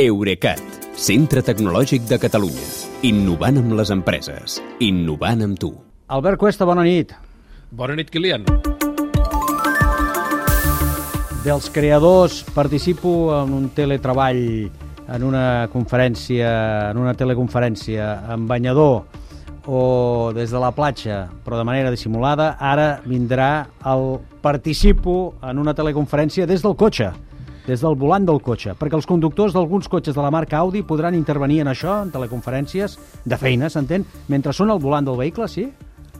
Eurecat, centre tecnològic de Catalunya. Innovant amb les empreses. Innovant amb tu. Albert Cuesta, bona nit. Bona nit, Kilian. Dels creadors participo en un teletreball, en una conferència, en una teleconferència amb banyador o des de la platja, però de manera dissimulada. Ara vindrà el participo en una teleconferència des del cotxe des del volant del cotxe, perquè els conductors d'alguns cotxes de la marca Audi podran intervenir en això, en teleconferències de feina, s'entén, mentre són al volant del vehicle, sí?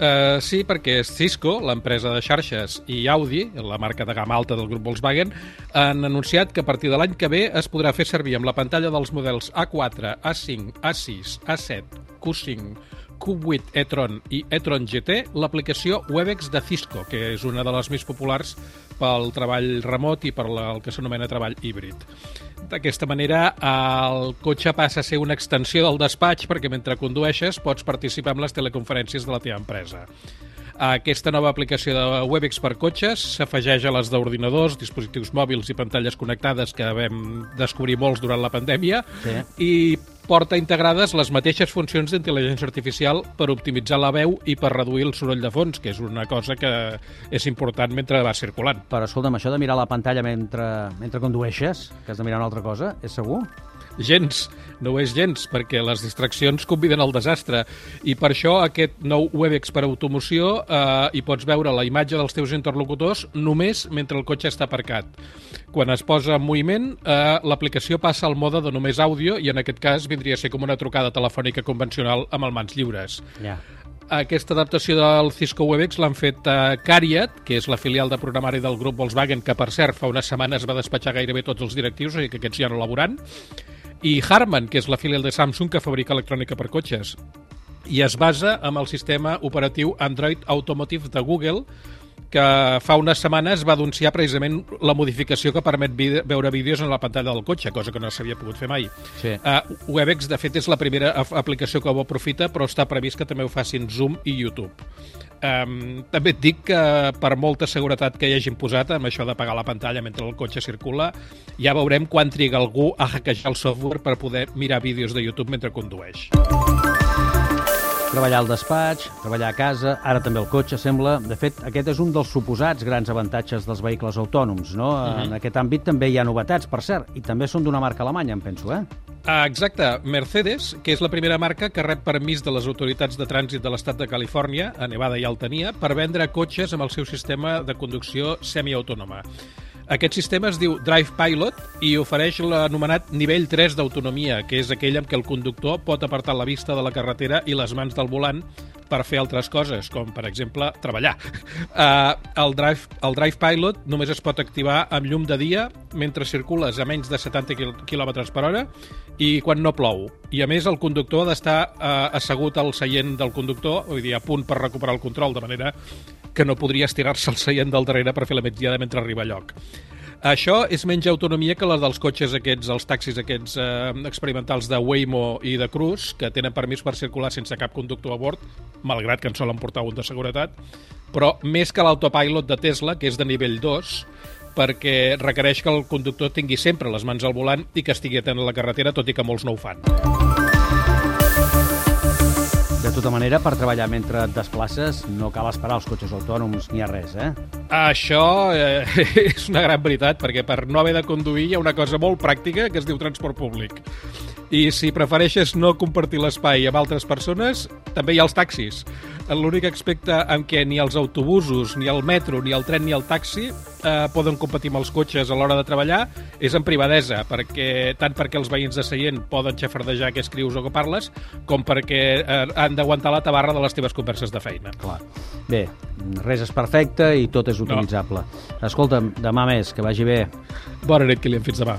Uh, sí, perquè Cisco, l'empresa de xarxes, i Audi, la marca de gamma alta del grup Volkswagen, han anunciat que a partir de l'any que ve es podrà fer servir amb la pantalla dels models A4, A5, A6, A7, Q5, Q8 e-tron i e-tron GT l'aplicació Webex de Cisco, que és una de les més populars pel treball remot i per el que s'anomena treball híbrid. D'aquesta manera, el cotxe passa a ser una extensió del despatx perquè mentre condueixes pots participar en les teleconferències de la teva empresa. Aquesta nova aplicació de Webex per cotxes s'afegeix a les d'ordinadors, dispositius mòbils i pantalles connectades que vam descobrir molts durant la pandèmia sí. i porta integrades les mateixes funcions d'intel·ligència artificial per optimitzar la veu i per reduir el soroll de fons, que és una cosa que és important mentre va circulant. Però escolta'm, això de mirar la pantalla mentre, mentre condueixes, que has de mirar una altra cosa, és segur? Gens, no ho és gens, perquè les distraccions conviden al desastre. I per això aquest nou Webex per automoció eh, hi pots veure la imatge dels teus interlocutors només mentre el cotxe està aparcat. Quan es posa en moviment, eh, l'aplicació passa al mode de només àudio i en aquest cas vindria a ser com una trucada telefònica convencional amb el mans lliures. Ja. Aquesta adaptació del Cisco Webex l'han fet a uh, Cariat, que és la filial de programari del grup Volkswagen, que per cert fa unes setmanes va despatxar gairebé tots els directius, i que aquests ja no laborant, i Harman, que és la filial de Samsung que fabrica electrònica per cotxes. I es basa en el sistema operatiu Android Automotive de Google, que fa unes setmanes va anunciar precisament la modificació que permet veure vídeos en la pantalla del cotxe, cosa que no s'havia pogut fer mai. Sí. Uh, Webex, de fet, és la primera aplicació que ho aprofita, però està previst que també ho facin Zoom i YouTube. Um, també et dic que per molta seguretat que hi hagin posat amb això d'apagar la pantalla mentre el cotxe circula, ja veurem quan triga algú a hackejar el software per poder mirar vídeos de YouTube mentre condueix. Treballar al despatx, treballar a casa, ara també el cotxe, sembla. De fet, aquest és un dels suposats grans avantatges dels vehicles autònoms, no? Uh -huh. En aquest àmbit també hi ha novetats, per cert, i també són d'una marca alemanya, em penso, eh? Ah, exacte. Mercedes, que és la primera marca que rep permís de les autoritats de trànsit de l'estat de Califòrnia, a Nevada ja el tenia, per vendre cotxes amb el seu sistema de conducció semiautònoma. Aquest sistema es diu Drive Pilot i ofereix l'anomenat nivell 3 d'autonomia, que és aquell amb què el conductor pot apartar la vista de la carretera i les mans del volant per fer altres coses, com, per exemple, treballar. Uh, el, drive, el Drive Pilot només es pot activar amb llum de dia mentre circules a menys de 70 km per hora i quan no plou. I, a més, el conductor ha d'estar uh, assegut al seient del conductor, vull dir, a punt per recuperar el control, de manera que no podria estirar-se el seient del darrere per fer la migdiada mentre arriba a lloc. Això és menys autonomia que la dels cotxes aquests, els taxis aquests eh, experimentals de Waymo i de Cruise, que tenen permís per circular sense cap conductor a bord, malgrat que en solen portar un de seguretat, però més que l'autopilot de Tesla, que és de nivell 2, perquè requereix que el conductor tingui sempre les mans al volant i que estigui atent a la carretera, tot i que molts no ho fan. Tota manera, per treballar mentre et desplaces no cal esperar els cotxes autònoms ni a res, eh? Això eh, és una gran veritat, perquè per no haver de conduir hi ha una cosa molt pràctica que es diu transport públic. I si prefereixes no compartir l'espai amb altres persones, també hi ha els taxis. L'únic aspecte en què ni els autobusos, ni el metro, ni el tren, ni el taxi eh, poden competir amb els cotxes a l'hora de treballar és en privadesa, perquè tant perquè els veïns de seient poden xafardejar què escrius o què parles, com perquè eh, han d'aguantar la tabarra de les teves converses de feina. Clar. Bé, res és perfecte i tot és utilitzable. No. Escolta'm, demà més, que vagi bé. Bona nit, Kilian. Fins demà.